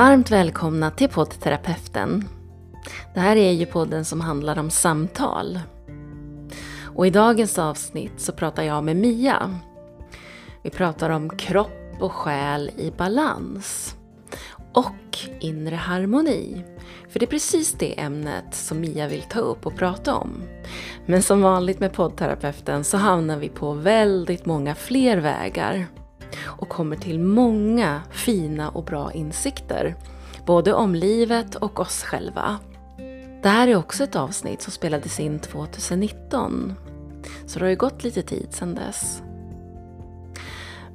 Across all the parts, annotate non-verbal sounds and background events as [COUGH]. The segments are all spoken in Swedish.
Varmt välkomna till poddterapeuten. Det här är ju podden som handlar om samtal. Och i dagens avsnitt så pratar jag med Mia. Vi pratar om kropp och själ i balans. Och inre harmoni. För det är precis det ämnet som Mia vill ta upp och prata om. Men som vanligt med poddterapeuten så hamnar vi på väldigt många fler vägar och kommer till många fina och bra insikter. Både om livet och oss själva. Det här är också ett avsnitt som spelades in 2019. Så det har ju gått lite tid sedan dess.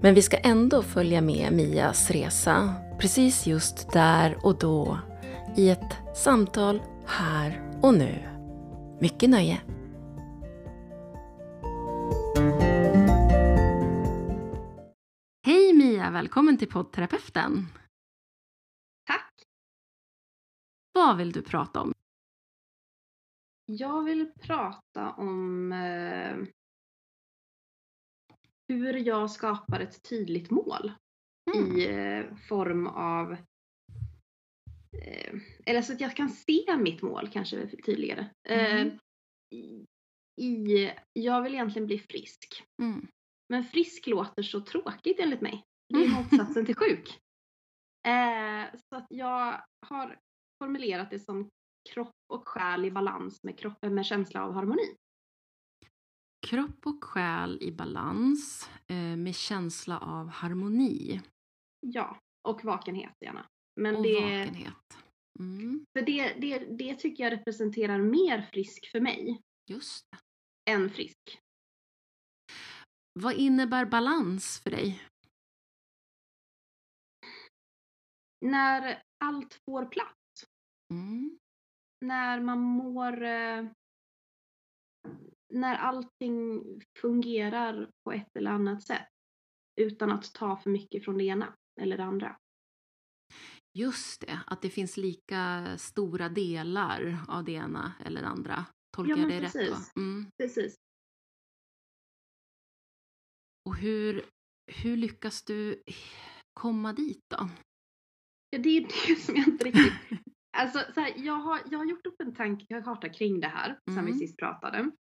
Men vi ska ändå följa med Mias resa precis just där och då i ett samtal här och nu. Mycket nöje! Mia, välkommen till poddterapeuten. Tack! Vad vill du prata om? Jag vill prata om eh, hur jag skapar ett tydligt mål Mm. i eh, form av eh, eller så att jag kan se mitt mål kanske tydligare. Eh, Mm. i, i, jag vill egentligen bli frisk. Mm. Men frisk låter så tråkigt enligt mig. Det är [LAUGHS] motsatsen till sjuk. Eh, så att jag har formulerat det som kropp och själ i balans med, kropp, med känsla av harmoni. Kropp och själ i balans eh, med känsla av harmoni Ja, och vakenhet gärna. Men och det, vakenhet. Mm. för det, det, det tycker jag representerar mer frisk för mig Just det. än frisk. Vad innebär balans för dig? När allt får plats. Mm. När man mår... Eh, när allting fungerar på ett eller annat sätt. Utan att ta för mycket från det ena eller det andra. Just det, att det finns lika stora delar av det ena eller det andra. Tolkar Ja, jag det rätt då? precis. Mm. Precis. Och hur, hur lyckas du komma dit då? Ja, det är det [LAUGHS] som jag inte riktigt... [LAUGHS] Alltså, så här, jag, har, jag har gjort upp en tankekarta kring det här sen Mm. vi sist pratade.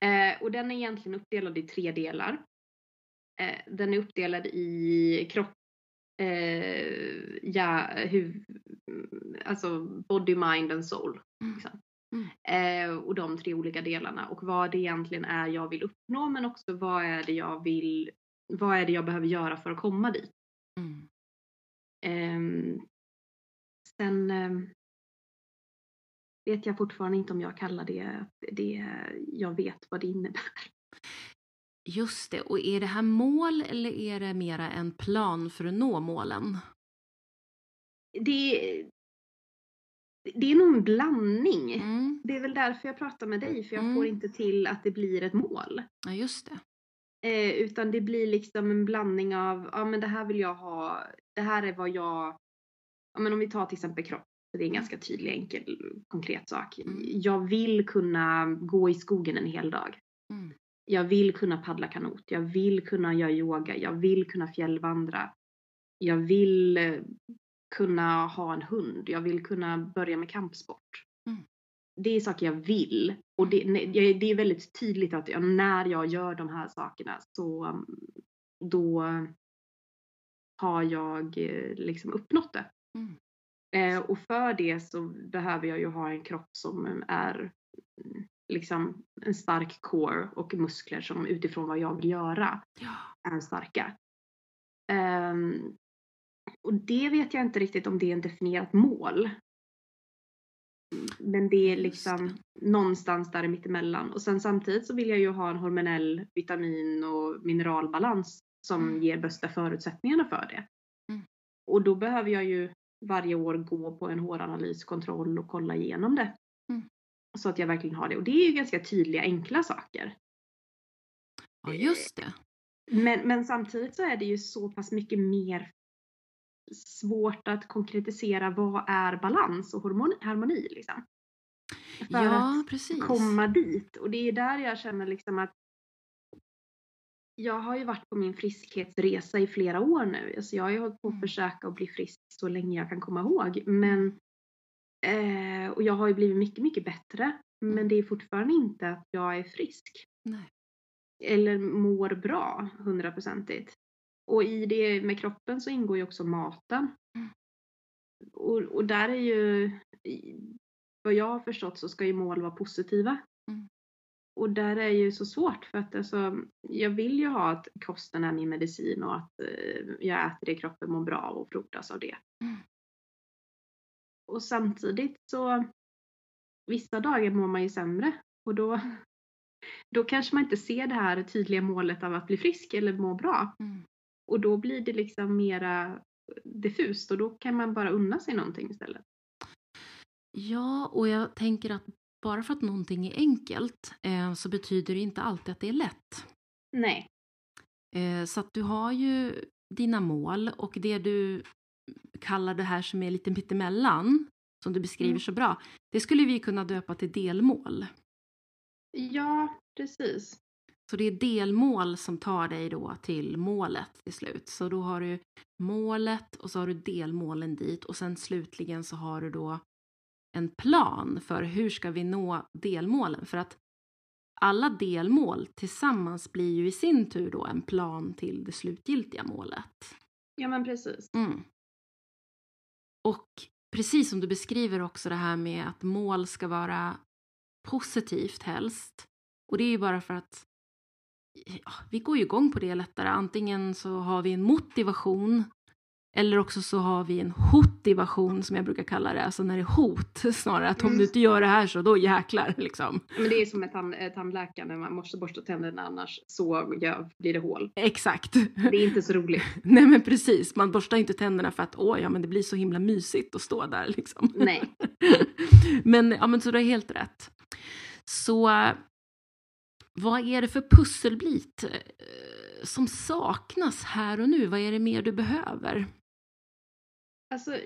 Eh, och den är egentligen uppdelad i tre delar. Eh, den är uppdelad i kropp, eh, ja, huv, alltså body, mind and soul. Mm. Liksom. Mm. Eh, och de tre olika delarna och vad det egentligen är jag vill uppnå men också vad är det jag vill, vad är det jag behöver göra för att komma dit. Ehm, sen ehm, vet jag fortfarande inte om jag kallar det, det jag vet vad det innebär. Just det, och är det här mål eller är det mera en plan för att nå målen? Det, det är nog en blandning. Mm. Det är väl därför jag pratar med dig för jag Mm. får inte till att det blir ett mål. Ja, just det. Eh, utan det blir liksom en blandning av, ja men det här vill jag ha, det här är vad jag, ja men om vi tar till exempel kropp, det är en Mm. ganska tydlig, enkel, konkret sak. Mm. Jag vill kunna gå i skogen en hel dag. Mm. Jag vill kunna paddla kanot, jag vill kunna göra yoga, jag vill kunna fjällvandra. Jag vill eh, kunna ha en hund, jag vill kunna börja med kampsport. Mm. Det är saker jag vill. Och det, det är väldigt tydligt att jag, när jag gör de här sakerna så um, då har jag eh, liksom uppnått det. Mm. Eh, och för det så behöver jag ju ha en kropp som är mm, liksom en stark core och muskler som utifrån vad jag vill göra Ja. är starka. Ehm, och det vet jag inte riktigt om det är en definierat mål. Men det är liksom någonstans där mittemellan. Och sen samtidigt så vill jag ju ha en hormonell vitamin och mineralbalans som Mm. ger bästa förutsättningarna för det. Mm. Och då behöver jag ju varje år gå på en håranalyskontroll och kolla igenom det. Mm. Så att jag verkligen har det. Och det är ju ganska tydliga, enkla saker. ja, just det. Men, men samtidigt så är det ju så pass mycket mer svårt att konkretisera vad är balans och harmoni. harmoni liksom. För Ja, att precis. komma dit. Och det är där jag känner liksom att jag har ju varit på min friskhetsresa i flera år nu. Alltså jag har ju hållit på att Mm. försöka att bli frisk så länge jag kan komma ihåg. Men, eh, och jag har ju blivit mycket, mycket bättre. Men det är fortfarande inte att jag är frisk. Nej. Eller mår bra hundraprocentigt. Och i det med kroppen så ingår ju också maten. Mm. Och, och där är ju, vad jag har förstått så ska ju mål vara positiva. Mm. Och där är ju så svårt för att alltså, jag vill ju ha att kosten är min medicin och att eh, jag äter det kroppen mår bra och frodas av det. Mm. Och samtidigt så vissa dagar mår man ju sämre och då, [LAUGHS] då kanske man inte ser det här tydliga målet av att bli frisk eller må bra. Mm. Och då blir det liksom mera diffust och då kan man bara unna sig någonting istället. Ja, och jag tänker att bara för att någonting är enkelt eh, så betyder det inte alltid att det är lätt. Nej. Eh, så att du har ju dina mål och det du kallar det här som är lite mittemellan, som du beskriver Mm. så bra, det skulle vi kunna döpa till delmål. Ja, precis. Så det är delmål som tar dig då till målet till slut. Så då har du målet och så har du delmålen dit och sen slutligen så har du då en plan för hur ska vi nå delmålen. För att alla delmål tillsammans blir ju i sin tur då en plan till det slutgiltiga målet. Ja, men precis. Mm. Och precis som du beskriver också det här med att mål ska vara positivt helst. Och det är ju bara för att ja, vi går ju igång på det lättare. Antingen så har vi en motivation eller också så har vi en hotivation som jag brukar kalla det. Alltså när det är hot [LAUGHS] snarare. Att om Mm. du inte gör det här så då jäklar liksom. Men det är som med tand, eh, tandläkaren när man måste borsta tänderna annars så ja, blir det hål. Exakt. Det är inte så roligt. [LAUGHS] Nej men precis. Man borstar inte tänderna för att åh ja men det blir så himla mysigt att stå där liksom. Nej. [LAUGHS] men, ja, men så du har helt rätt. Så vad är det för pusselbit eh, som saknas här och nu? Vad är det mer du behöver? Alltså,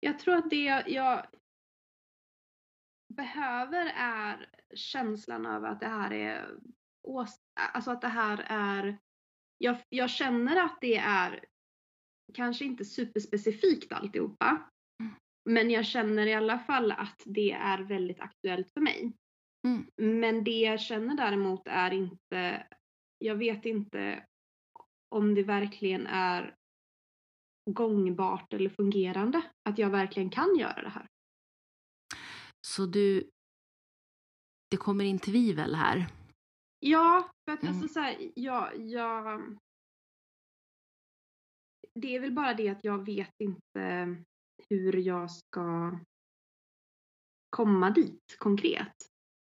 jag tror att det jag, behöver är känslan av att det här är alltså att det här är jag, jag känner att det är kanske inte superspecifikt alltihopa. Men jag känner i alla fall att det är väldigt aktuellt för mig. Mm. Men det jag känner däremot är inte, jag vet inte om det verkligen är gångbart eller fungerande. Att jag verkligen kan göra det här. Så du, det kommer in tvivel här. Ja, för att Mm. alltså så här, jag, jag... Det är väl bara det att jag vet inte hur jag ska komma dit konkret.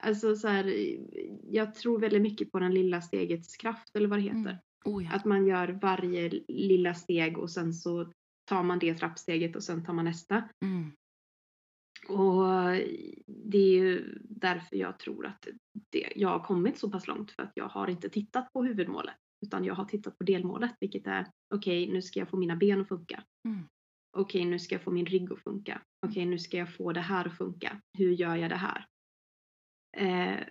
Alltså så här, jag tror väldigt mycket på den lilla stegets kraft eller vad det heter. Mm. Oh, ja. Att man gör varje lilla steg och sen så tar man det trappsteget och sen tar man nästa. Mm. Och det är ju därför jag tror att det, jag har kommit så pass långt för att jag har inte tittat på huvudmålet utan jag har tittat på delmålet vilket är okej nu ska jag få mina ben att funka. Mm. Okej nu ska jag få min rygg att funka. Okej nu ska jag få det här att funka. Hur gör jag det här? Eh,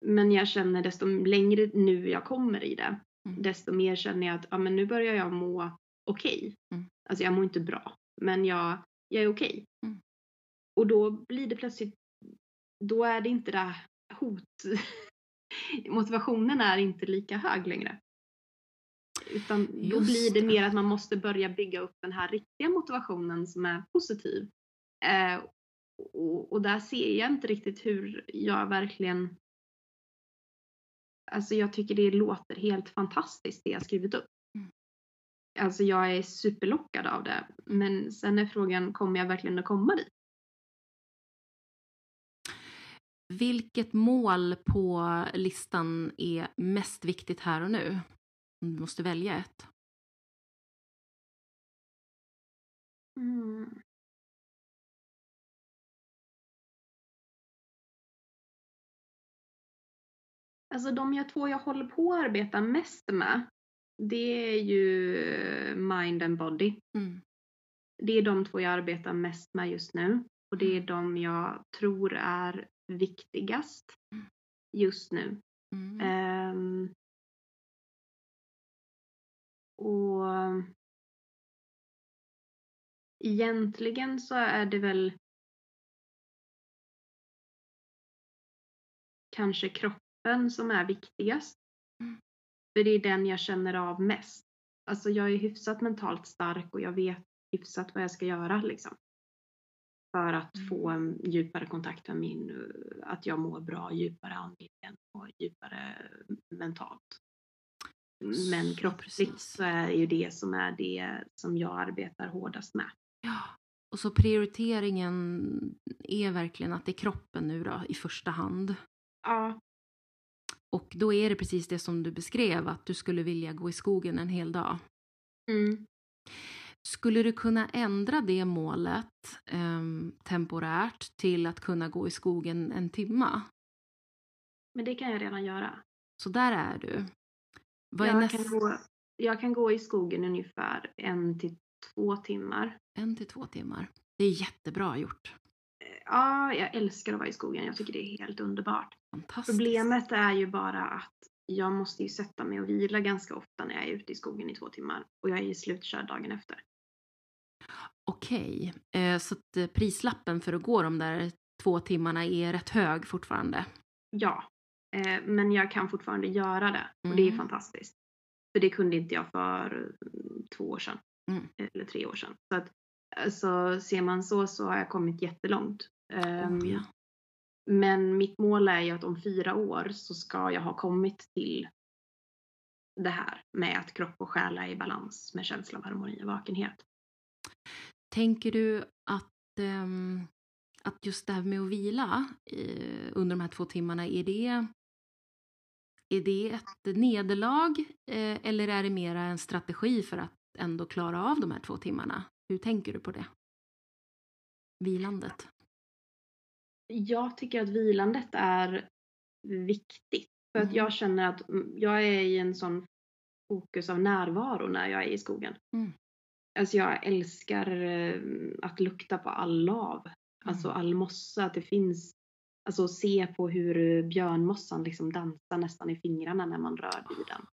men jag känner desto längre nu jag kommer i det Mm. desto mer känner jag att ja, men nu börjar jag må okej. Mm. Alltså jag mår inte bra men jag, jag är okej. Mm. Och då blir det plötsligt, då är det inte det hot, [LAUGHS] motivationen är inte lika hög längre. Utan då Just blir det det. mer att man måste börja bygga upp den här riktiga motivationen som är positiv. Eh, och, och där ser jag inte riktigt hur jag verkligen Alltså jag tycker det låter helt fantastiskt det jag skrivit upp. Mm. Alltså jag är superlockad av det. Men sen är frågan, kommer jag verkligen att komma dit? Vilket mål på listan är mest viktigt här och nu? Om du måste välja ett. Mm. Alltså de jag två jag håller på att arbeta mest med, det är ju mind and body. Mm. Det är de två jag arbetar mest med just nu. Och det är de jag tror är viktigast just nu. Mm. Ehm, och egentligen så är det väl kanske kroppen som är viktigast. Mm. För det är den jag känner av mest. Alltså jag är hyfsat mentalt stark och jag vet hyfsat vad jag ska göra liksom. För att Mm. få en djupare kontakt med min, eh, att jag mår bra djupare andligen och djupare mentalt. Men Så kroppsligt så är ju det som är det som jag arbetar hårdast med. Ja. Och så prioriteringen är verkligen att det är kroppen nu då i första hand. Ja, Och då är det precis det som du beskrev, att du skulle vilja gå i skogen en hel dag. mm. Skulle du kunna ändra det målet ehm, temporärt till att kunna gå i skogen en timma? men det kan jag redan göra. Så där är du. Vad Jag kan, gå, jag kan gå i skogen ungefär en till två timmar. En till två timmar. Det är jättebra gjort. Ja, jag älskar att vara i skogen. Jag tycker det är helt underbart. Problemet är ju bara att jag måste ju sätta mig och vila ganska ofta när jag är ute i skogen i två timmar. Och jag är slutkörd dagen efter. Okej, eh, så eh, prislappen för att gå de där två timmarna är rätt hög fortfarande. Ja, eh, men jag kan fortfarande göra det. Och det är Mm. fantastiskt. För det kunde inte jag för mm, två år sedan. Mm. Eller tre år sedan. Så att, alltså, ser man så så har jag kommit jättelångt. Ehm, Oh, ja. Men mitt mål är ju att om fyra år så ska jag ha kommit till det här med att kropp och själ är i balans med känsla av harmoni och vakenhet. Tänker du att, ehm, att just det här med att vila eh, under de här två timmarna, är det, är det ett nederlag eh, eller är det mera en strategi för att ändå klara av de här två timmarna? Hur tänker du på det? Vilandet. Jag tycker att vilandet är viktigt. För att Mm. jag känner att mm, jag är i en sån fokus av närvaro när jag är i skogen. Mm. Alltså jag älskar eh, att lukta på all lav. Alltså Mm. all mossa, att det finns Alltså se på hur björnmossan liksom dansar nästan i fingrarna när man rör vid den.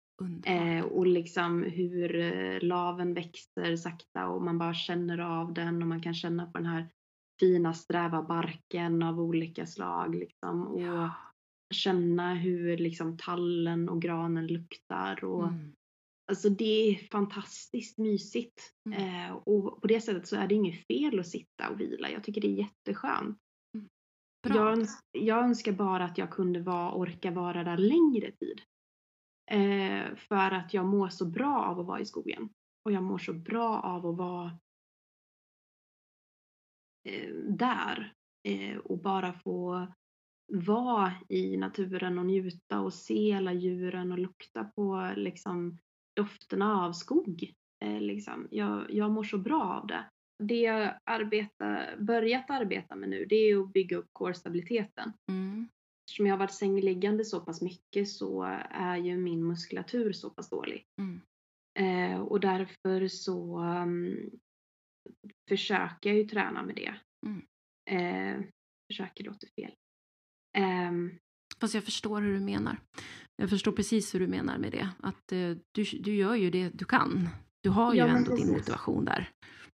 Eh, och liksom hur eh, laven växer sakta och man bara känner av den och man kan känna på den här fina sträva barken av olika slag liksom. Och Ja. känna hur liksom tallen och granen luktar. Och, Mm. Alltså det är fantastiskt mysigt. Mm. Eh, och på det sättet så är det inget fel att sitta och vila. Jag tycker det är jätteskönt. Bra. Jag, öns- jag önskar bara att jag kunde vara, orka vara där längre tid. Eh, för att jag mår så bra av att vara i skogen. Och jag mår så bra av att vara eh, där. Eh, och bara få vara i naturen och njuta och se alla djuren och lukta på liksom, dofterna av skog. Eh, liksom. jag, jag mår så bra av det. Det jag arbetar, börjat arbeta med nu det är att bygga upp core-stabiliteten. Mm. Eftersom jag har varit sängliggande så pass mycket så är ju min muskulatur så pass dålig. Mm. Eh, och därför så um, försöker jag ju träna med det. Mm. Eh, försöker låter fel. Ehm, Fast jag förstår hur du menar. Jag förstår precis hur du menar med det. Att eh, du, du gör ju det du kan. Du har ju Ja, ändå din motivation där.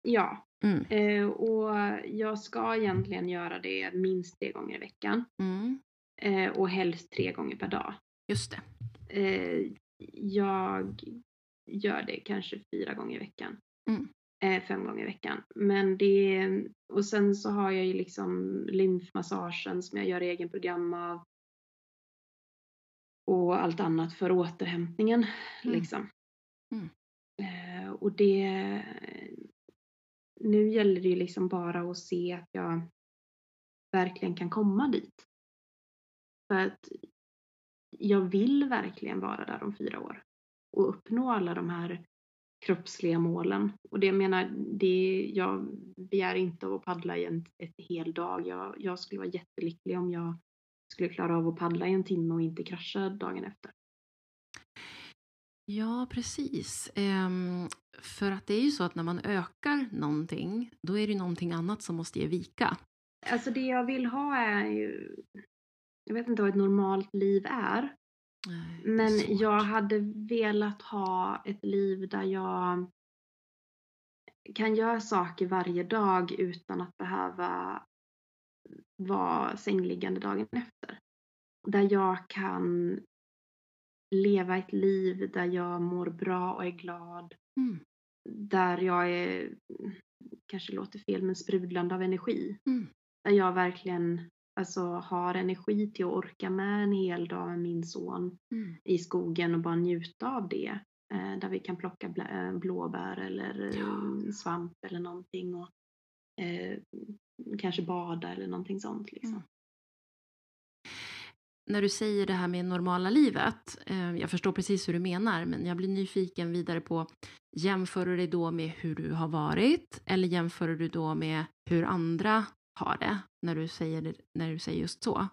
Ja, Mm. eh, och jag ska egentligen göra det minst tre gånger i veckan. Mm. Eh, och helst tre gånger per dag. Just det. Eh, jag gör det kanske fyra gånger i veckan. Mm. Eh, fem gånger i veckan. Men det, och sen så har jag ju liksom lymfmassagen som jag gör egen program av. Och allt annat för återhämtningen. Mm. Liksom. Mm. Eh, och det, nu gäller det ju liksom bara att se att jag verkligen kan komma dit. För att jag vill verkligen vara där om fyra år och uppnå alla de här kroppsliga målen. Och det jag menar, det, jag begär inte av att paddla i en ett hel dag. Jag, jag skulle vara jättelycklig om jag skulle klara av att paddla i en timme och inte krascha dagen efter. Ja, precis. Ehm, för att det är ju så att när man ökar någonting, då är det ju någonting annat som måste ge vika. alltså det jag vill ha är ju, jag vet inte vad ett normalt liv är. Nej, är Men svårt. jag hade velat ha ett liv där jag kan göra saker varje dag utan att behöva vara sängliggande dagen efter. Där jag kan leva ett liv där jag mår bra och är glad. Mm. Där jag är, kanske låter fel, men sprudlande av energi. Mm. Där jag verkligen alltså, har energi till att orka med en hel dag med min son Mm. i skogen och bara njuta av det. Eh, där vi kan plocka blä- eh, blåbär eller Ja. svamp eller någonting och eh, kanske bada eller någonting sånt. Liksom. När du säger det här med normala livet, eh, jag förstår precis hur du menar, men jag blir nyfiken vidare på, jämför du det då med hur du har varit eller jämför du då med hur andra har det när du säger, det, när du säger just så?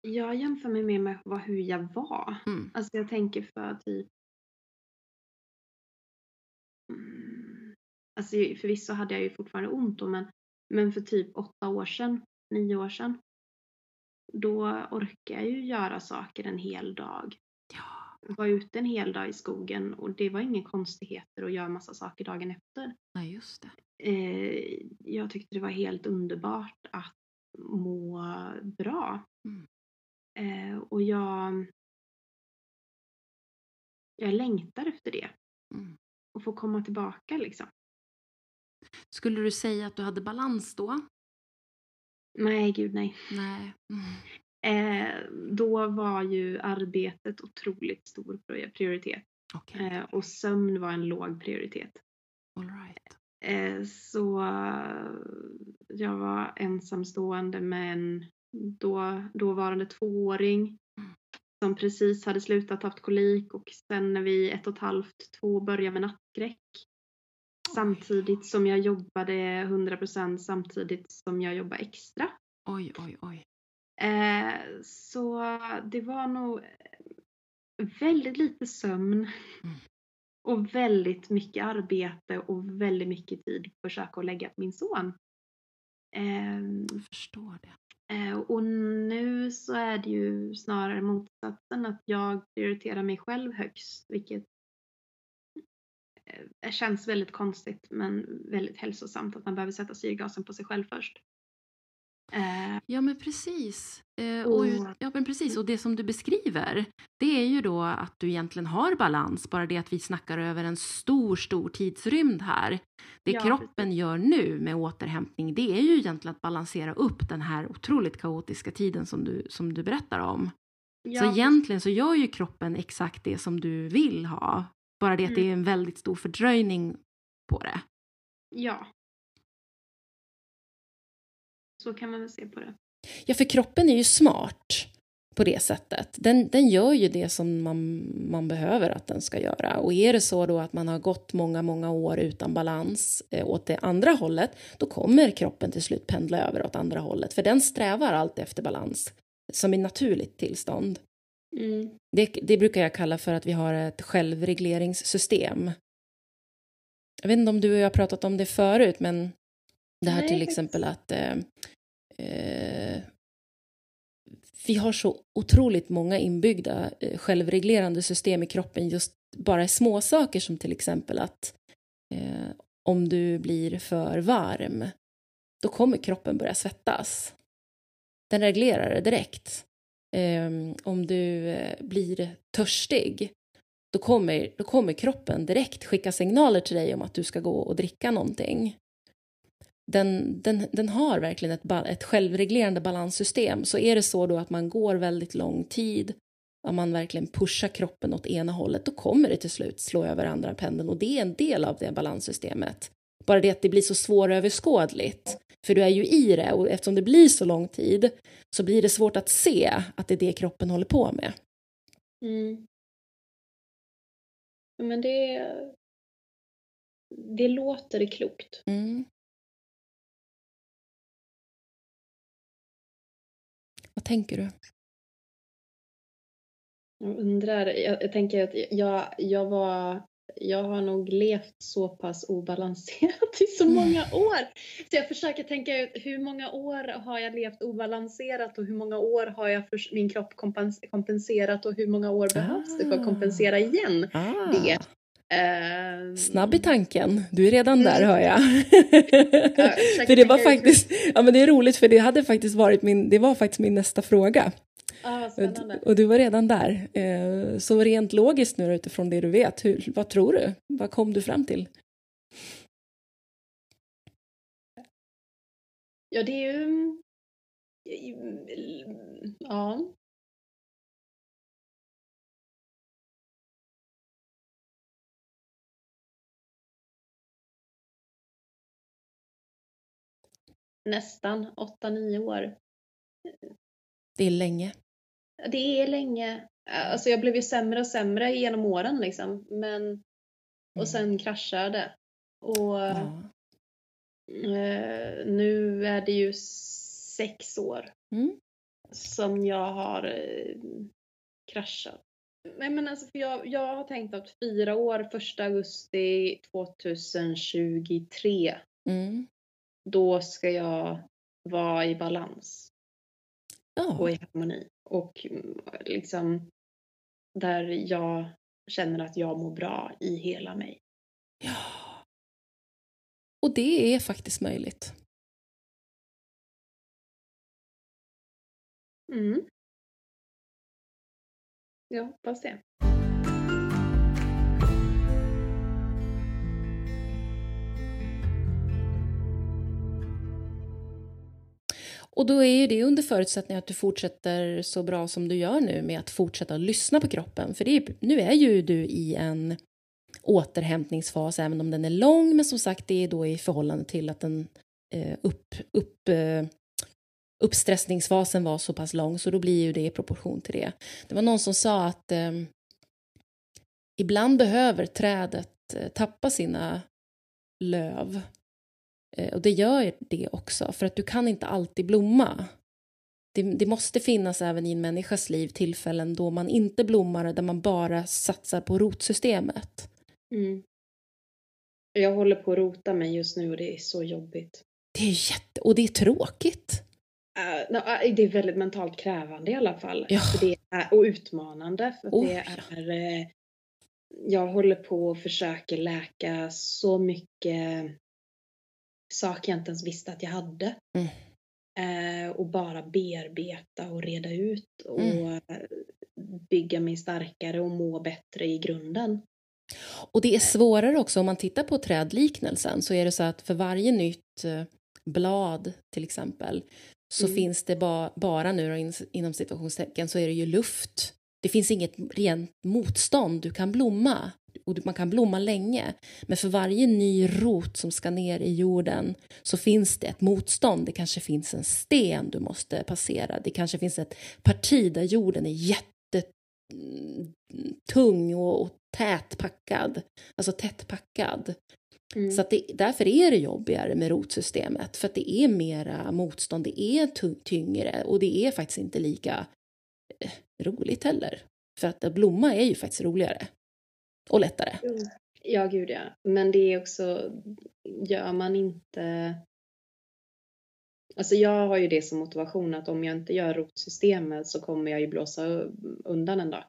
Jag jämför mig mer med vad, hur jag var. Mm. Alltså jag tänker för typ Mm. Alltså förvisso hade jag ju fortfarande ont då men, men för typ åtta år sedan, nio år sedan då orkar jag ju göra saker en hel dag. Ja, Var ute en hel dag i skogen och det var inga konstigheter att göra massa saker dagen efter. nej just det. Eh, jag tyckte det var helt underbart att må bra. Mm. Eh, och jag jag längtar efter det. Mm. Och få komma tillbaka liksom. Skulle du säga att du hade balans då? Nej, gud nej. Nej. Mm. Eh, då var ju arbetet otroligt stor prioritet. Okej, Eh, och sömn var en låg prioritet. all right. Eh, så jag var ensamstående med en då, dåvarande tvååring Mm. som precis hade slutat haft kolik och sen när vi ett och ett halvt, två började med nattskräck. Samtidigt som jag jobbade 100% samtidigt som jag jobbade extra. Oj, oj, oj. Eh, så det var nog väldigt lite sömn. Mm. Och väldigt mycket arbete och väldigt mycket tid på att försöka lägga på min son. Ehm, Jag förstår det. eh, och nu så är det ju snarare motsatsen att jag prioriterar mig själv högst. Vilket eh, känns väldigt konstigt men väldigt hälsosamt att man behöver sätta syrgasen på sig själv först. Eh, Ja men precis. Eh, och, Och- ja men precis. Och det som du beskriver det är ju då att du egentligen har balans. Bara det att vi snackar över en stor, stor tidsrymd här. Det Ja, kroppen precis. gör nu med återhämtning det är ju egentligen att balansera upp den här otroligt kaotiska tiden som du, som du berättar om. ja, så egentligen så gör ju kroppen exakt det som du vill ha. Bara det att det Mm. är en väldigt stor fördröjning på det. Ja. Så kan man väl se på det. Ja, för kroppen är ju smart på det sättet. Den, den gör ju det som man, man behöver att den ska göra. Och är det så då att man har gått många, många år utan balans eh, åt det andra hållet, då kommer kroppen till slut pendla över åt andra hållet. För den strävar alltid efter balans, som är naturligt tillstånd. Mm. Det, det brukar jag kalla för att vi har ett självregleringssystem. Jag vet inte om du och jag har pratat om det förut, men det här Nej, till exempel att eh, eh, vi har så otroligt många inbyggda eh, självreglerande system i kroppen just bara i små saker som till exempel att eh, om du blir för varm då kommer kroppen börja svettas. Den reglerar det direkt. Eh, om du eh, blir törstig då kommer, då kommer kroppen direkt skicka signaler till dig om att du ska gå och dricka någonting. Den, den, den har verkligen ett, ett självreglerande balanssystem. Så är det så då att man går väldigt lång tid om man verkligen pushar kroppen åt ena hållet, då kommer det till slut slå över andra pendeln och det är en del av det balanssystemet. Bara det att det blir så svåröverskådligt, för du är ju i det och eftersom det blir så lång tid så blir det svårt att se att det är det kroppen håller på med. Mm. Men det, det låter klokt. Mm. Vad tänker du? Jag undrar, jag, jag tänker att jag, jag var jag har nog levt så pass obalanserat i så Mm. många år. Så jag försöker tänka ut hur många år har jag levt obalanserat och hur många år har jag för, min kropp kompens, kompenserat och hur många år behövs det för att Ah. kompensera igen Ah, det. Ehm, Snabb i tanken. Du är redan där Mm. hör jag. [LAUGHS] för det var faktiskt, ja men det är roligt för det hade faktiskt varit min, det var faktiskt min nästa fråga. Spännande. Och, och du var redan där. Eh, Så rent logiskt nu utifrån det du vet, hur, vad tror du? Vad kom du fram till? Ja, det är ju... Ja. Nästan 8-9 år. Det är länge. Det är länge. Alltså jag blev ju sämre och sämre genom åren liksom. Men... Och sen kraschade. Och Ja. eh, nu är det ju sex år Mm. som jag har eh, kraschat. Nej men alltså för jag, jag har tänkt att fyra år, första augusti 2023, Mm. då ska jag vara i balans Ja. och i harmoni. Och mm, liksom där jag känner att jag mår bra i hela mig. ja. Och det är faktiskt möjligt. Mm. Jag hoppas det. Och då är ju det under förutsättning att du fortsätter så bra som du gör nu med att fortsätta lyssna på kroppen. För det är, nu är ju du i en återhämtningsfas, även om den är lång, men som sagt, det är då i förhållande till att den eh, upp, upp, eh, uppstressningsfasen var så pass lång, så då blir ju det i proportion till det. Det var någon som sa att eh, ibland behöver trädet eh, tappa sina löv och det gör det också, för att du kan inte alltid blomma. Det, det måste finnas även i en människas liv tillfällen då man inte blommar, där man bara satsar på rotsystemet. Mm. Jag håller på att rota mig just nu och det är så jobbigt. Det är jätte... Och det är tråkigt. Uh, no, uh, det är väldigt mentalt krävande i alla fall. Ja. Det är, och utmanande. För Oh, det är, eh, jag håller på och försöker läka så mycket saker jag inte ens visste att jag hade. Mm. Eh, och bara bearbeta och reda ut och Mm. bygga mig starkare och må bättre i grunden. Och det är svårare också om man tittar på trädliknelsen så är det så att för varje nytt eh, blad till exempel så Mm. finns det ba, bara nu in, inom situationstecken så är det ju luft. Det finns inget rent motstånd, du kan blomma och man kan blomma länge. Men för varje ny rot som ska ner i jorden så finns det ett motstånd. Det kanske finns en sten du måste passera. Det kanske finns ett parti där jorden är jättetung och, och tätpackad. Alltså tättpackad. Mm. Så det, därför är det jobbigare med rotsystemet. För att det är mera motstånd, det är tyngre och det är faktiskt inte lika eh, roligt heller. För att blomma är ju faktiskt roligare. Och lättare. Ja, gud ja. Men det är också, gör man inte... Alltså jag har ju det som motivation att om jag inte gör rotsystemet så kommer jag ju blåsa undan en dag.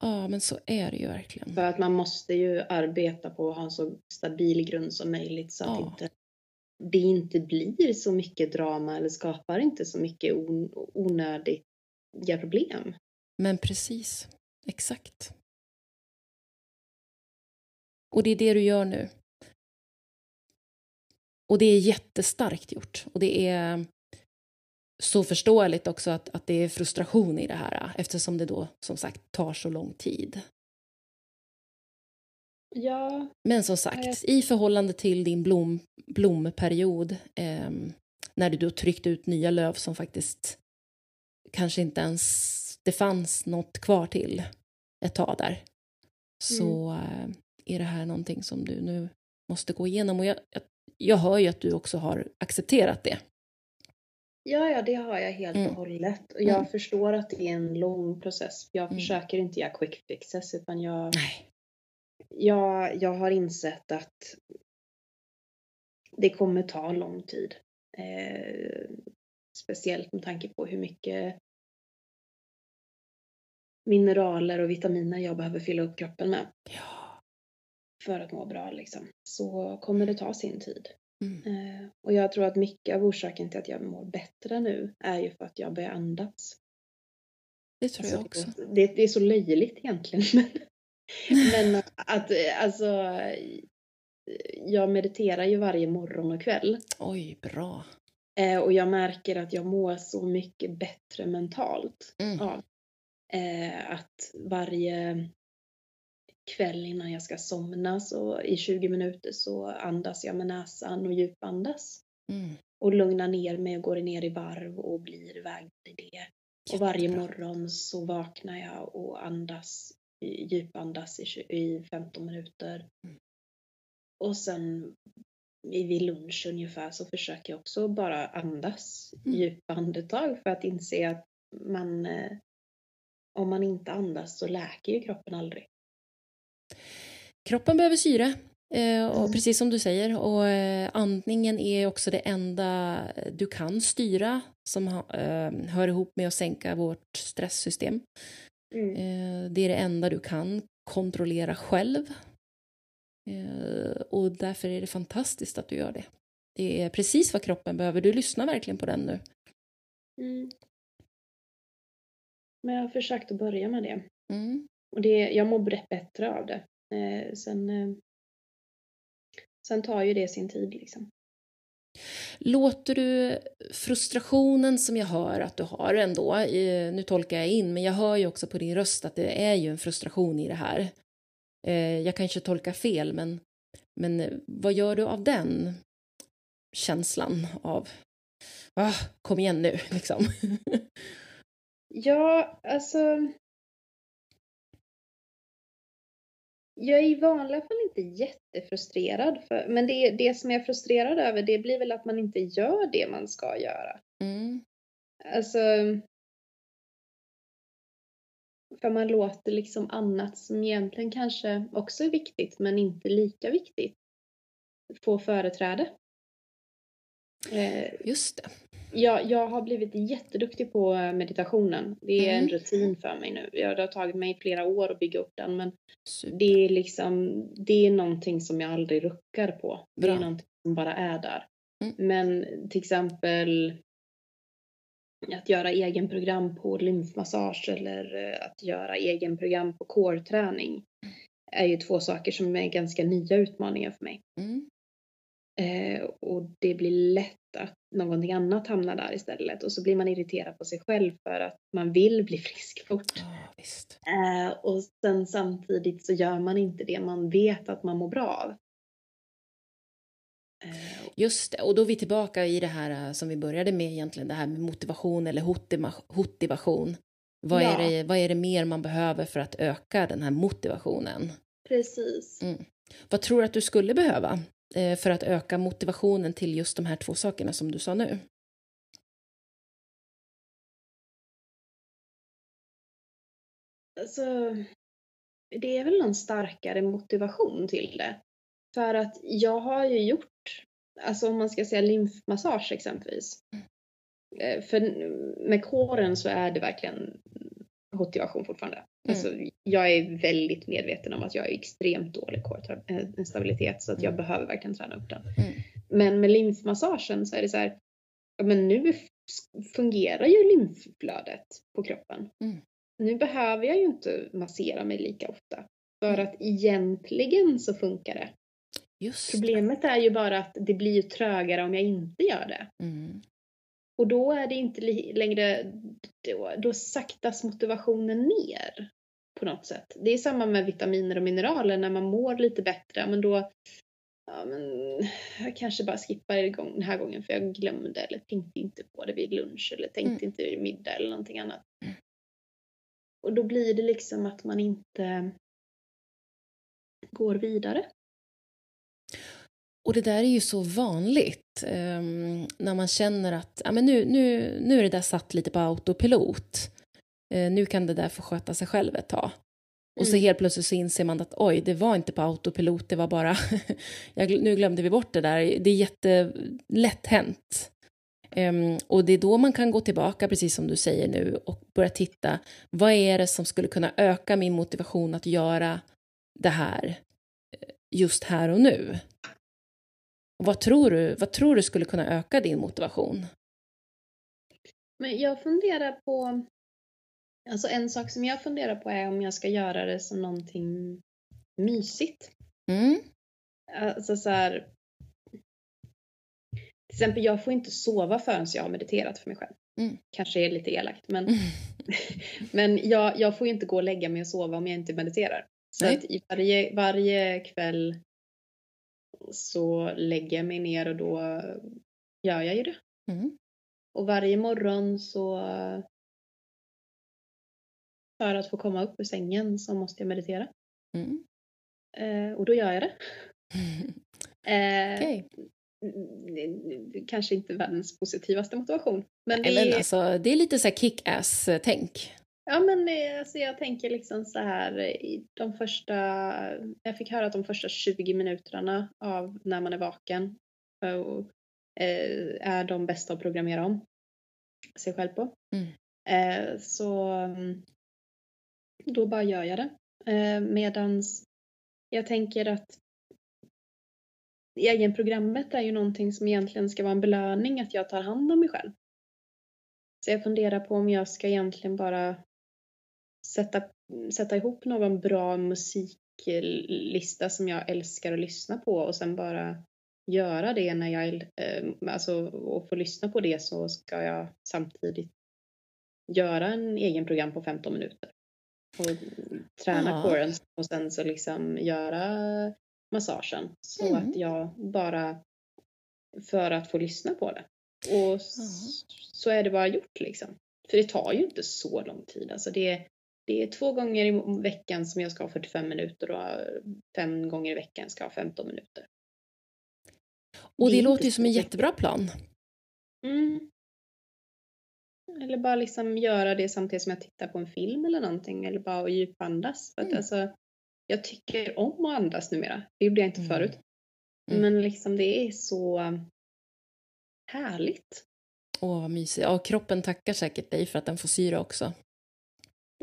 Ja, men så är det ju verkligen. För att man måste ju arbeta på att ha en så stabil grund som möjligt så att Ja. inte, det inte blir så mycket drama eller skapar inte så mycket on, onödiga problem. Men precis, exakt. Och det är det du gör nu. Och det är jättestarkt gjort. Och det är så förståeligt också att, att det är frustration i det här eftersom det då som sagt tar så lång tid. Ja, Men som sagt, i förhållande till din blom, blomperiod ehm, när du då tryckte ut nya löv som faktiskt kanske inte ens det fanns något kvar till ett tag där så eh, är det här någonting som du nu måste gå igenom. Och jag, jag, jag hör ju att du också har accepterat det. Ja, ja, det har jag helt Mm. och hållet. Och jag Mm. förstår att det är en lång process. Jag Mm. försöker inte göra quick fixes utan jag, Nej. jag, jag har insett att det kommer ta lång tid. Eh, speciellt med tanke på hur mycket mineraler och vitaminer jag behöver fylla upp kroppen med. Ja. För att må bra liksom. Så kommer det ta sin tid. Mm. Eh, och jag tror att mycket av orsaken till att jag mår bättre nu är ju för att jag börjar andas. Det tror jag Alltså, också. det, det är så löjligt egentligen. [LAUGHS] Men, men att alltså jag mediterar ju varje morgon och kväll. Oj, bra. Eh, och jag märker att jag mår så mycket bättre mentalt Mm. av eh, att varje kväll innan jag ska somna så i 20 minuter så andas jag med näsan och djupandas. Mm. Och lugnar ner mig och går ner i varv och blir vägd i det. Och varje morgon så vaknar jag och andas, djupandas i, i 15 minuter. Mm. Och sen i- vid lunch ungefär så försöker jag också bara andas Mm. djupa andetag för att inse att man, eh, om man inte andas så läker ju kroppen aldrig. Kroppen behöver syre. Eh, och Mm. Precis som du säger. Och eh, andningen är också det enda du kan styra som eh, hör ihop med att sänka vårt stresssystem. Eh, det är det enda du kan kontrollera själv. Och därför är det fantastiskt att du gör det. Det är precis vad kroppen behöver. Du lyssnar verkligen på den nu. Mm. Men jag har försökt att börja med det. Mm. Och det, jag mår rätt bättre av det. Eh, sen, eh, sen tar ju det sin tid liksom. Låter du frustrationen som jag hör att du har ändå, nu tolkar jag in, men jag hör ju också på din röst att det är ju en frustration i det här. Eh, Jag kanske tolkar fel, men, men eh, vad gör du av den känslan av, ah, kom igen nu, [LAUGHS] liksom. Ja, alltså. Jag är i vanliga fall inte jättefrustrerad. För, men det, det som jag är frustrerad över det blir väl att man inte gör det man ska göra. Mm. Alltså. För man låter liksom annat som egentligen kanske också är viktigt men inte lika viktigt få företräde. Eh, Just det. Jag, jag har blivit jätteduktig på meditationen. Det är en Mm. rutin för mig nu. Ja, Det har tagit mig flera år att bygga upp den men Super. det är liksom det är någonting som jag aldrig ruckar på. Det Bra. är någonting som bara är där. Mm. Men till exempel att göra egen program på lymfmassage eller eh, att göra egen program på core-träning är ju två saker som är ganska nya utmaningar för mig. Mm. Eh, och det blir lätt att någonting annat hamnar där istället och så blir man irriterad på sig själv för att man vill bli frisk fort. Visst. Eh, och sen samtidigt så gör man inte det man vet att man mår bra av. Eh, Just det, och då är vi tillbaka i det här eh, som vi började med egentligen, det här med motivation eller motivation. Vad, Ja. är det, vad är det mer man behöver för att öka den här motivationen? precis. Mm. Vad tror du att du skulle behöva eh, för att öka motivationen till just de här två sakerna som du sa nu? Alltså, det är väl någon starkare motivation till det. För att jag har ju gjort, alltså om man ska säga lymfmassage exempelvis. Eh, För med kåren så är det verkligen motivation fortfarande. Alltså, jag är väldigt medveten om att jag är extremt dålig kårstabilitet så att jag Mm. behöver verkligen träna upp den. Mm. Men med lymfmassagen så är det så här, ja, men nu fungerar ju lymfflödet på kroppen. Mm. Nu behöver jag ju inte massera mig lika ofta. För Mm. att egentligen så funkar det. Just det. Problemet är ju bara att det blir ju trögare om jag inte gör det. Mm. Och då är det inte längre, då, då saktas motivationen ner på något sätt. Det är samma med vitaminer och mineraler, när man mår lite bättre, men då, ja men, jag kanske bara skippar igång den här gången för jag glömde eller tänkte inte på det vid lunch eller tänkte Mm. inte vid middag eller någonting annat. Mm. Och då blir det liksom att man inte går vidare. Och det där är ju så vanligt ehm, när man känner att ja, men nu, nu, nu är det där satt lite på autopilot. Eh, nu kan det där få sköta sig själv ett tag. Och så helt plötsligt så inser man att oj, det var inte på autopilot, det var bara, [LAUGHS] jag, nu glömde vi bort det där. Det är jättelätt hänt. Um, och det är då man kan gå tillbaka, precis som du säger nu, och börja titta, vad är det som skulle kunna öka min motivation att göra det här eh, just här och nu? Vad tror du, vad tror du skulle kunna öka din motivation? Men jag funderar på, alltså en sak som jag funderar på är om jag ska göra det som någonting mysigt. Mm. Alltså så här, till exempel jag får inte sova förrän jag har mediterat för mig själv. Mm. Kanske är lite elakt men, mm. [LAUGHS] men jag, jag får ju inte gå och lägga mig och sova om jag inte mediterar. Så Nej. att i varje, varje kväll så lägger jag mig ner och då gör jag ju det. Mm. Och varje morgon så för att få komma upp ur sängen så måste jag meditera. Mm. Eh, och då gör jag det. [LAUGHS] eh, okay. Kanske inte världens positivaste motivation. Men det, men alltså, det är lite så kick-ass-tänk. Ja men alltså, jag tänker liksom så här de första, jag fick höra att de första 20 minuterna av när man är vaken och, eh, är de bästa att programmera om sig själv på. Mm. Eh, så då bara gör jag det. Eh, medans jag tänker att egenprogrammet är ju någonting som egentligen ska vara en belöning att jag tar hand om mig själv. Så jag funderar på om jag ska egentligen bara sätta, sätta ihop någon bra musiklista som jag älskar att lyssna på och sen bara göra det när jag, eh, alltså och få lyssna på det så ska jag samtidigt göra en egen program på 15 minuter och träna coren och sen så liksom göra massagen så mm. att jag bara för att få lyssna på det. Och mm. så är det bara gjort liksom. För det tar ju inte så lång tid. Alltså det, det är två gånger i veckan som jag ska ha 45 minuter och fem gånger i veckan ska jag ha 15 minuter. Och det, det låter ju som en jättebra plan. Mm. Eller bara liksom göra det samtidigt som jag tittar på en film eller någonting eller bara djupandas. För att mm. alltså, jag tycker om att andas numera. Det gjorde jag inte mm. förut. Mm. Men liksom det är så härligt. Åh, vad mysigt. Ja, kroppen tackar säkert dig för att den får syre också.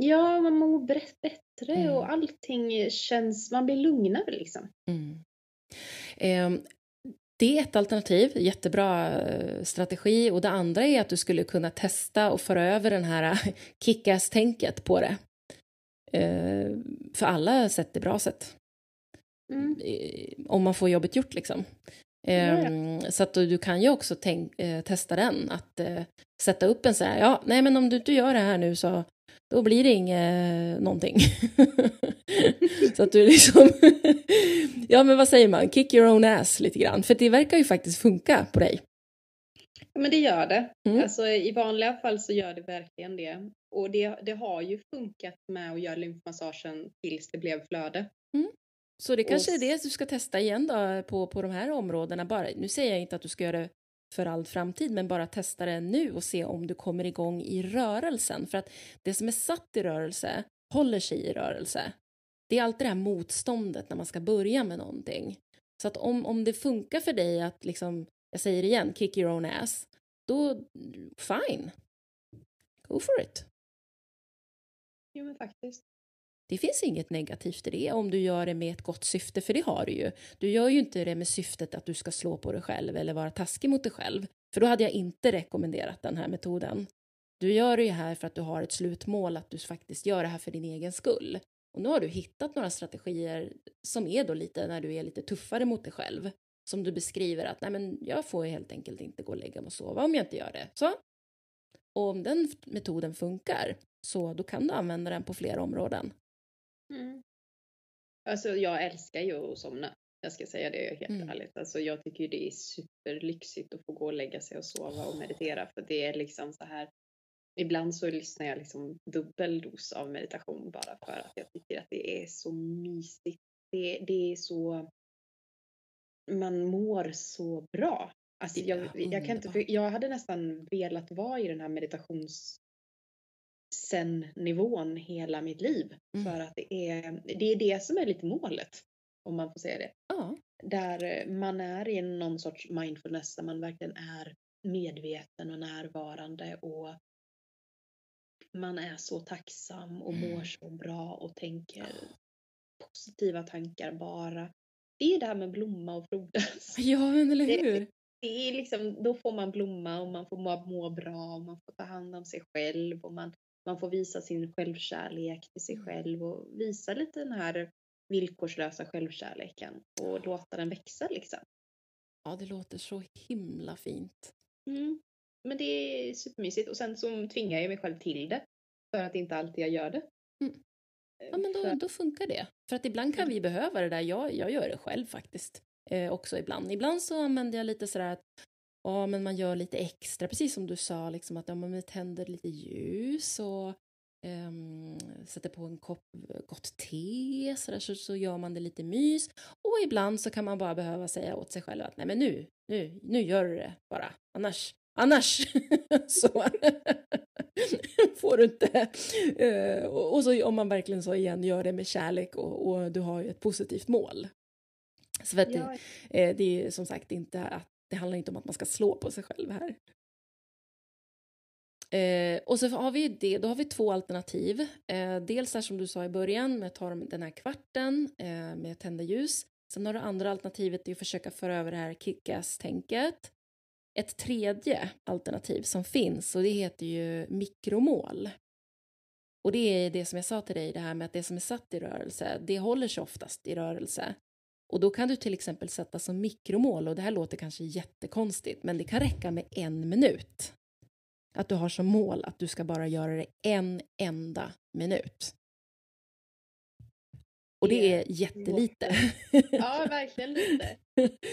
Ja, man mår bättre mm. och allting känns, man blir lugnare liksom. Mm. Eh, det är ett alternativ, jättebra eh, strategi. Och det andra är att du skulle kunna testa och föra över den här [LAUGHS] kick-ass-tänket på det. Eh, för alla sätt är bra sätt. Mm. Eh, om man får jobbet gjort liksom. Mm. Så att du, du, kan ju också tänk, testa den, att sätta upp en så här, ja, nej men om du inte gör det här nu så då blir det inget någonting. [LAUGHS] så att du liksom, [LAUGHS] ja men vad säger man, kick your own ass lite grann, för det verkar ju faktiskt funka på dig. Ja men det gör det. Mm. Alltså i vanliga fall så gör det verkligen det. Och det, det har ju funkat med att göra lymfmassagen tills det blev flöde. Mm. Så det kanske och... är det du ska testa igen då på, på de här områdena. Bara, nu säger jag inte att du ska göra det för all framtid, men bara testa det nu och se om du kommer igång i rörelsen. För att det som är satt i rörelse håller sig i rörelse. Det är alltid det här motståndet när man ska börja med någonting. Så att om, om det funkar för dig att, liksom, jag säger det igen, kick your own ass, då fine. Go for it. Jo men faktiskt. Det finns inget negativt i det om du gör det med ett gott syfte, för det har du ju. Du gör ju inte det med syftet att du ska slå på dig själv eller vara taskig mot dig själv, för då hade jag inte rekommenderat den här metoden. Du gör det ju här för att du har ett slutmål, att du faktiskt gör det här för din egen skull. Och nu har du hittat några strategier som är då lite när du är lite tuffare mot dig själv. Som du beskriver att nej men jag får helt enkelt inte gå och lägga mig och sova om jag inte gör det. Så. Och om den metoden funkar, så då kan du använda den på flera områden. Mm. Alltså jag älskar ju att somna. Jag ska säga det helt mm. ärligt. Alltså jag tycker det är superlyxigt att få gå och lägga sig och sova och meditera för det är liksom så här. Ibland så lyssnar jag liksom dubbel dos av meditation bara för att jag tycker att det är så mysigt. Det, det är så. Man mår så bra. Alltså jag, jag, kan inte, jag hade nästan velat vara i den här meditations sen-nivån hela mitt liv. Mm. För att det är, det är det som är lite målet. Om man får säga det. Ja. Där man är i någon sorts mindfulness där man verkligen är medveten och närvarande och man är så tacksam och mår Mm. så bra och tänker positiva tankar bara. Det är det här med blomma och frodas. ja, men eller Det- hur? Det är liksom, då får man blomma och man får må, må bra och man får ta hand om sig själv och man, man får visa sin självkärlek till sig Mm. själv och visa lite den här villkorslösa självkärleken och låta den växa liksom. Ja, det låter så himla fint. Mm. Men det är supermysigt och sen så tvingar jag mig själv till det för att inte alltid jag gör det. Mm. Ja, men då, då funkar det. För att ibland kan vi behöva det där. Jag, jag gör det själv faktiskt. Eh, också ibland. Ibland så använder jag lite sådär att ja, men man gör lite extra, precis som du sa, liksom att ja, vi tänder lite ljus och ehm, sätter på en kopp gott te, så, där, så, så gör man det lite mys. Och ibland så kan man bara behöva säga åt sig själv att nej men nu, nu, nu gör du det bara, annars, annars [LAUGHS] så får du inte. Eh, och, och så om man verkligen så igen gör det med kärlek och, och du har ju ett positivt mål. Så att Ja, det, eh, det är som sagt inte att det handlar inte om att man ska slå på sig själv här. Eh, och så har vi det, då har vi två alternativ. Eh, dels där som du sa i början med att ta den här kvarten eh, med tända ljus. Sen har du andra alternativet det är att försöka föra över det här kickass-tänket. Ett tredje alternativ som finns och det heter ju mikromål. Och det är det som jag sa till dig, det här med att det som är satt i rörelse, det håller sig oftast i rörelse. Och då kan du till exempel sätta som mikromål, och det här låter kanske jättekonstigt, men det kan räcka med en minut. Att du har som mål att du ska bara göra det en enda minut. Och det är jättelite. [LAUGHS] ja, verkligen lite.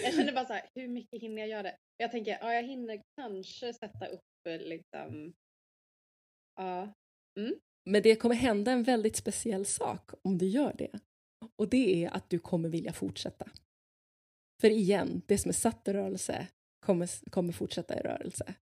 Jag känner bara så här, hur mycket hinner jag göra det? Jag tänker, ja jag hinner kanske sätta upp eh, liksom, ja. Men det kommer hända en väldigt speciell sak om du gör det. Och det är att du kommer vilja fortsätta. För igen, det som är satt i rörelse kommer, kommer fortsätta i rörelse.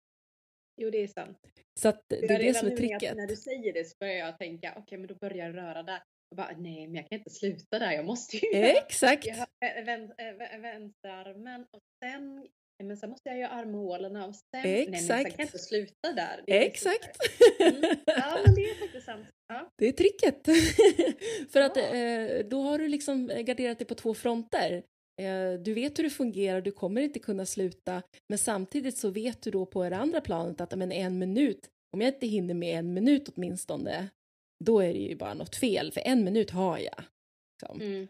Jo, det är sant. Så att det, är det som är tricket. När du säger det så börjar jag tänka, okej men då börjar jag röra där. Jag bara, nej men jag kan inte sluta där, jag måste ju Exakt! Jag har vä- vänsterarmen och sen, men sen måste jag göra armhålorna och sen, nej men sen kan Exakt. jag inte sluta där. Liksom Exakt! Mm, ja men det är faktiskt sant. Ja. Det är tricket. [LAUGHS] För att Ja. eh, då har du liksom garderat dig på två fronter. Eh, du vet hur det fungerar, du kommer inte kunna sluta. Men samtidigt så vet du då på det andra planet att men en minut, om jag inte hinner med en minut åtminstone, då är det ju bara något fel. För en minut har jag. Liksom. Mm.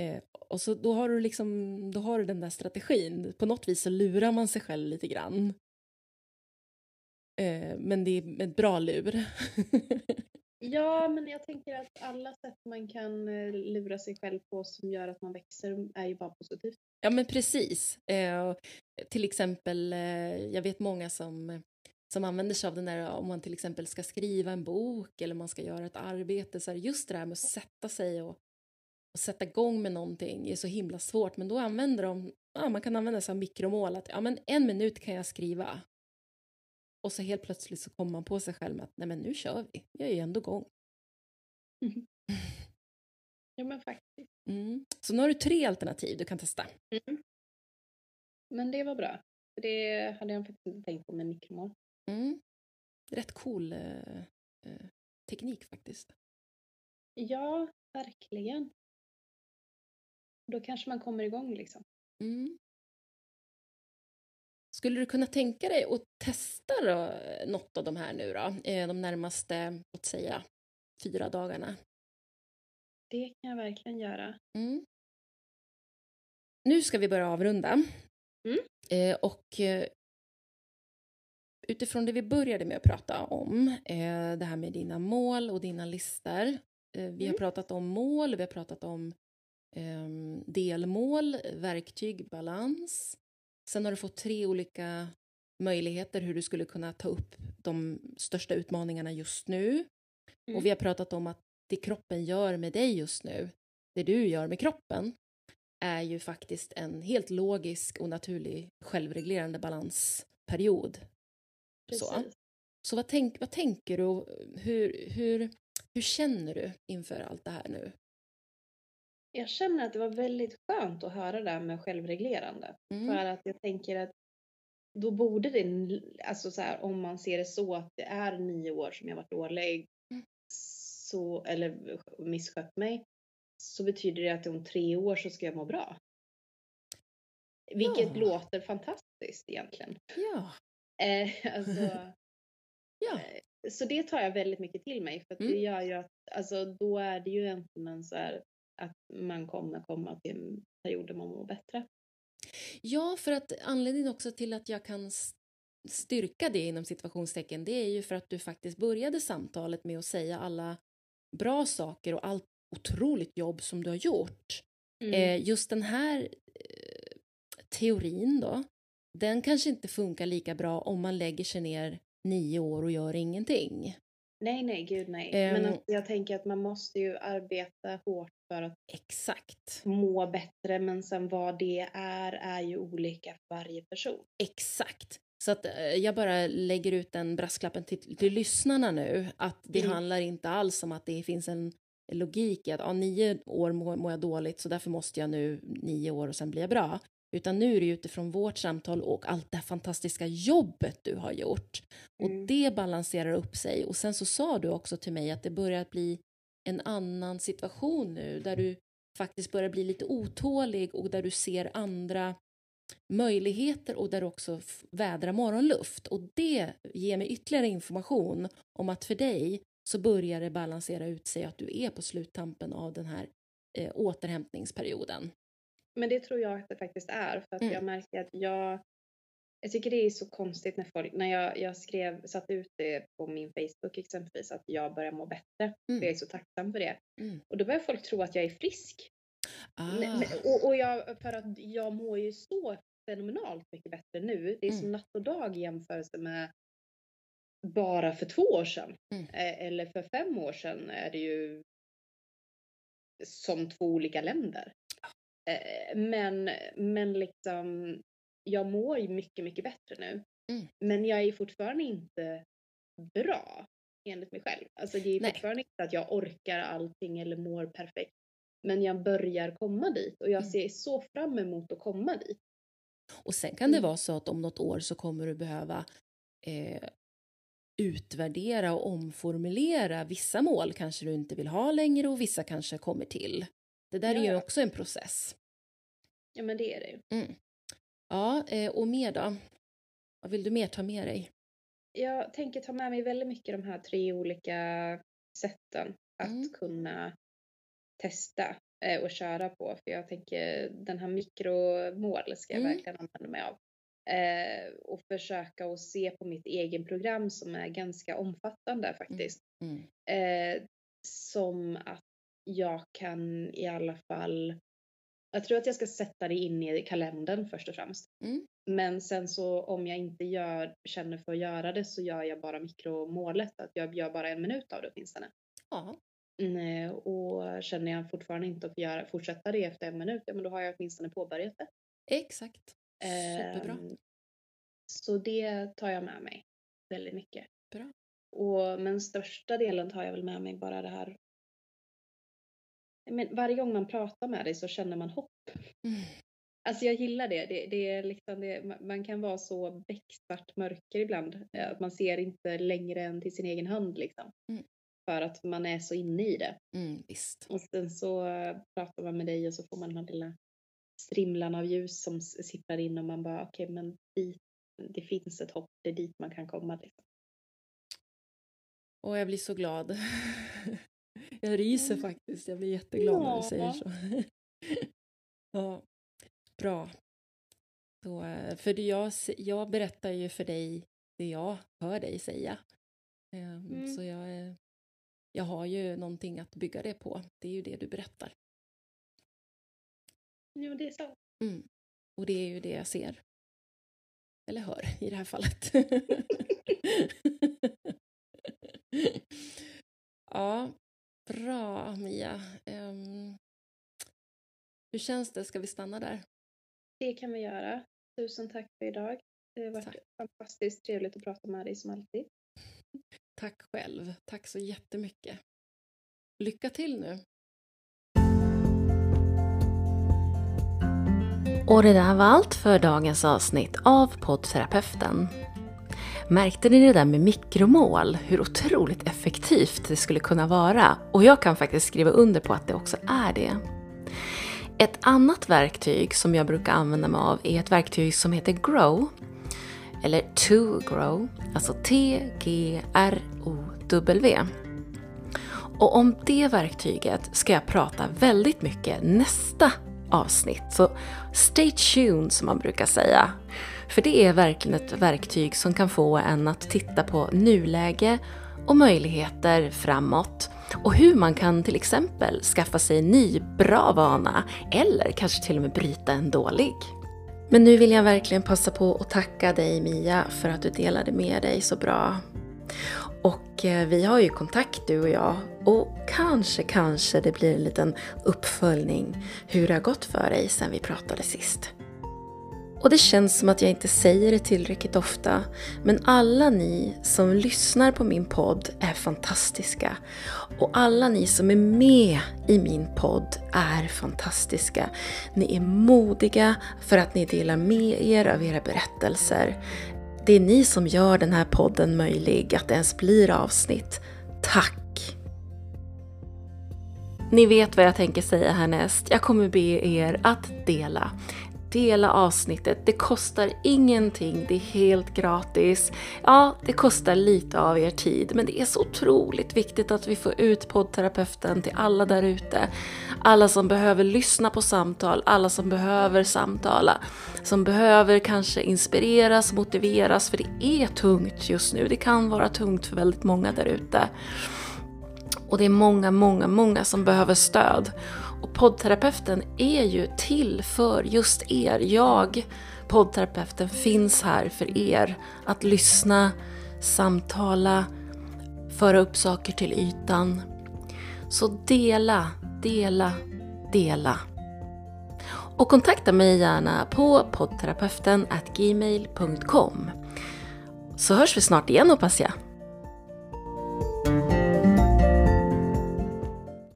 Eh, och så då har du liksom, då har du den där strategin. På något vis så lurar man sig själv lite grann. Eh, men det är ett bra lur. [LAUGHS] Ja, men jag tänker att alla sätt man kan eh, lura sig själv på som gör att man växer är ju bara positivt. Ja, men precis. Eh, till exempel, eh, jag vet många som, som använder sig av den där om man till exempel ska skriva en bok eller man ska göra ett arbete. Så här, just det där med att sätta sig och, och sätta igång med någonting är så himla svårt. Men då använder de, ja, man kan använda sig av mikromål. Att, ja, men en minut kan jag skriva. Och så helt plötsligt så kommer man på sig själv med att nej men nu kör vi, jag är ju ändå igång. [LAUGHS] Ja, men faktiskt. Mm. Så nu har du tre alternativ du kan testa. Men det var bra. Det hade jag faktiskt inte tänkt på med mikromål. Mm. Rätt cool eh, eh, teknik faktiskt. Ja, verkligen. Då kanske man kommer igång liksom. Mm. Skulle du kunna tänka dig att testa då, eh, något av de här nu då, eh, de närmaste, låt säga, fyra dagarna? Det kan jag verkligen göra. Mm. Nu ska vi börja avrunda. Mm. Eh, och utifrån det vi började med att prata om, det här med dina mål och dina listor. Vi har Mm. pratat om mål, vi har pratat om delmål, verktyg, balans. Sen har du fått tre olika möjligheter hur du skulle kunna ta upp de största utmaningarna just nu. Mm. Och vi har pratat om att det kroppen gör med dig just nu, det du gör med kroppen, är ju faktiskt en helt logisk och naturlig självreglerande balansperiod. Så. Precis. Så vad, tänk, vad tänker du hur, hur, hur känner du inför allt det här nu? Jag känner att det var väldigt skönt att höra det här med självreglerande. Mm. För att jag tänker att då borde det, alltså så här, om man ser det så att det är nio år som jag varit dålig Mm. så, eller misskött mig, så betyder det att om tre år så ska jag må bra. Vilket Ja. låter fantastiskt egentligen. Ja, [LAUGHS] Eh, alltså, [LAUGHS] ja. Eh, Så det tar jag väldigt mycket till mig för att Mm. det gör ju att, alltså då är det ju egentligen så här att man kommer komma till en period där man mår bättre. Ja, för att anledningen också till att jag kan styrka det inom situationstecken, det är ju för att du faktiskt började samtalet med att säga alla bra saker och allt otroligt jobb som du har gjort. Mm. Eh, just den här eh, teorin då, den kanske inte funkar lika bra om man lägger sig ner nio år och gör ingenting. Nej, nej, gud nej. Ehm. Men att jag tänker att man måste ju arbeta hårt för att Exakt. må bättre men sen vad det är är ju olika för varje person. Exakt. Så att eh, jag bara lägger ut den brasklappen till, till lyssnarna nu att det Mm. handlar inte alls om att det finns en logik i att ja, nio år mår, mår jag dåligt så därför måste jag nu nio år och sen blir jag bra. Utan nu är det utifrån vårt samtal och allt det fantastiska jobbet du har gjort. Och Mm. det balanserar upp sig. Och sen så sa du också till mig att det börjar bli en annan situation nu där du faktiskt börjar bli lite otålig och där du ser andra möjligheter och där du också vädrar morgonluft. Och det ger mig ytterligare information om att för dig så börjar det balansera ut sig att du är på sluttampen av den här eh, återhämtningsperioden. Men det tror jag att det faktiskt är för att Mm. jag märker att jag jag tycker det är så konstigt när folk, när jag, jag skrev, satte ut det på min Facebook exempelvis att jag börjar må bättre. För jag är så tacksam för det. Mm. Och då börjar folk tro att jag är frisk. Ah. Men- Och, och jag, för att jag mår ju så fenomenalt mycket bättre nu. Det är Mm. som natt och dag i jämförelse med bara för två år sedan. Mm. Eh, Eller för fem år sedan är det ju som två olika länder. Eh, Men, men liksom, jag mår ju mycket, mycket bättre nu. Mm. Men jag är fortfarande inte bra enligt mig själv. Alltså det är Nej. fortfarande inte att jag orkar allting eller mår perfekt. Men jag börjar komma dit och jag Mm. ser så fram emot att komma dit. Och sen kan det Mm. vara så att om något år så kommer du behöva eh, utvärdera och omformulera. Vissa mål kanske du inte vill ha längre och vissa kanske kommer till. Det där är ju Ja. också en process. Ja men det är det ju. Mm. Ja, eh, och mer då? Vad vill du mer ta med dig? Jag tänker ta med mig väldigt mycket de här tre olika sätten att Mm. kunna testa eh, och köra på. För jag tänker den här mikromål ska jag Mm. verkligen använda mig av. Eh, och försöka att se på mitt egen program som är ganska omfattande faktiskt. Mm. Eh, som att jag kan i alla fall jag tror att jag ska sätta det in i kalendern först och främst. Mm. Men sen så om jag inte gör, känner för att göra det så gör jag bara mikromålet. Att jag gör bara en minut av det åtminstone. Ja, Mm, och känner jag fortfarande inte att göra, fortsätta det efter en minut, ja men då har jag åtminstone påbörjat det. exakt. Superbra. Ehm, Så det tar jag med mig väldigt mycket. Bra. Och, men största delen tar jag väl med mig bara det här. Men varje gång man pratar med dig så känner man hopp. Mm. Alltså jag gillar det. det, det, är liksom det ma- man kan vara så becksvart mörker ibland. eh, Att man ser inte längre än till sin egen hand liksom. Mm. För att man är så inne i det. Mm, visst. Och sen så pratar man med dig och så får man den här lilla strimlan av ljus som sipprar in och man bara okej men dit, det finns ett hopp, det är dit man kan komma. Liksom. Och jag blir så glad. [LAUGHS] Jag ryser faktiskt. Jag blir jätteglad när du Ja. säger så. [LAUGHS] Ja, bra. Så, eh, för jag, jag berättar ju för dig det jag hör dig säga. Ehm, Mm. Så jag, eh, jag har ju någonting att bygga det på. Det är ju det du berättar. Jo det är så. Mm. Och det är ju det jag ser. Eller hör i det här fallet. [LAUGHS] [LAUGHS] ja, bra Mia. Ehm, hur känns det? Ska vi stanna där? Det kan vi göra. Tusen tack för idag. Det har varit Tack. fantastiskt trevligt att prata med dig som alltid. Tack själv. Tack så jättemycket. Lycka till nu. Och det där var allt för dagens avsnitt av poddterapeuten. Märkte ni det där med mikromål? Hur otroligt effektivt det skulle kunna vara. Och jag kan faktiskt skriva under på att det också är det. Ett annat verktyg som jag brukar använda mig av är ett verktyg som heter Grow. Eller To Grow, alltså T-G-R-O-W. Och om det verktyget ska jag prata väldigt mycket nästa avsnitt. Så stay tuned som man brukar säga. För det är verkligen ett verktyg som kan få en att titta på nuläge och möjligheter framåt och hur man kan till exempel skaffa sig en ny bra vana eller kanske till och med bryta en dålig. Men nu vill jag verkligen passa på att tacka dig Mia för att du delade med dig så bra. Och eh, vi har ju kontakt du och jag och kanske, kanske det blir en liten uppföljning hur det har gått för dig sen vi pratade sist. Och det känns som att jag inte säger det tillräckligt ofta, men alla ni som lyssnar på min podd är fantastiska. Och alla ni som är med i min podd är fantastiska. Ni är modiga för att ni delar med er av era berättelser. Det är ni som gör den här podden möjlig, att det ens blir avsnitt. Tack! Ni vet vad jag tänker säga härnäst. Jag kommer be er att dela dela avsnittet. Det kostar ingenting, det är helt gratis. Ja, det kostar lite av er tid, men det är så otroligt viktigt att vi får ut poddterapeuten till alla där ute. Alla som behöver lyssna på samtal, alla som behöver samtala, som behöver kanske inspireras, motiveras, för det är tungt just nu. Det kan vara tungt för väldigt många där ute. Och det är många, många, många som behöver stöd. Och poddterapeuten är ju till för just er. Jag, poddterapeuten, finns här för er. Att lyssna, samtala, föra upp saker till ytan. Så dela, dela, dela. Och kontakta mig gärna på poddterapeuten gmail.com. Så hörs vi snart igen hoppas jag.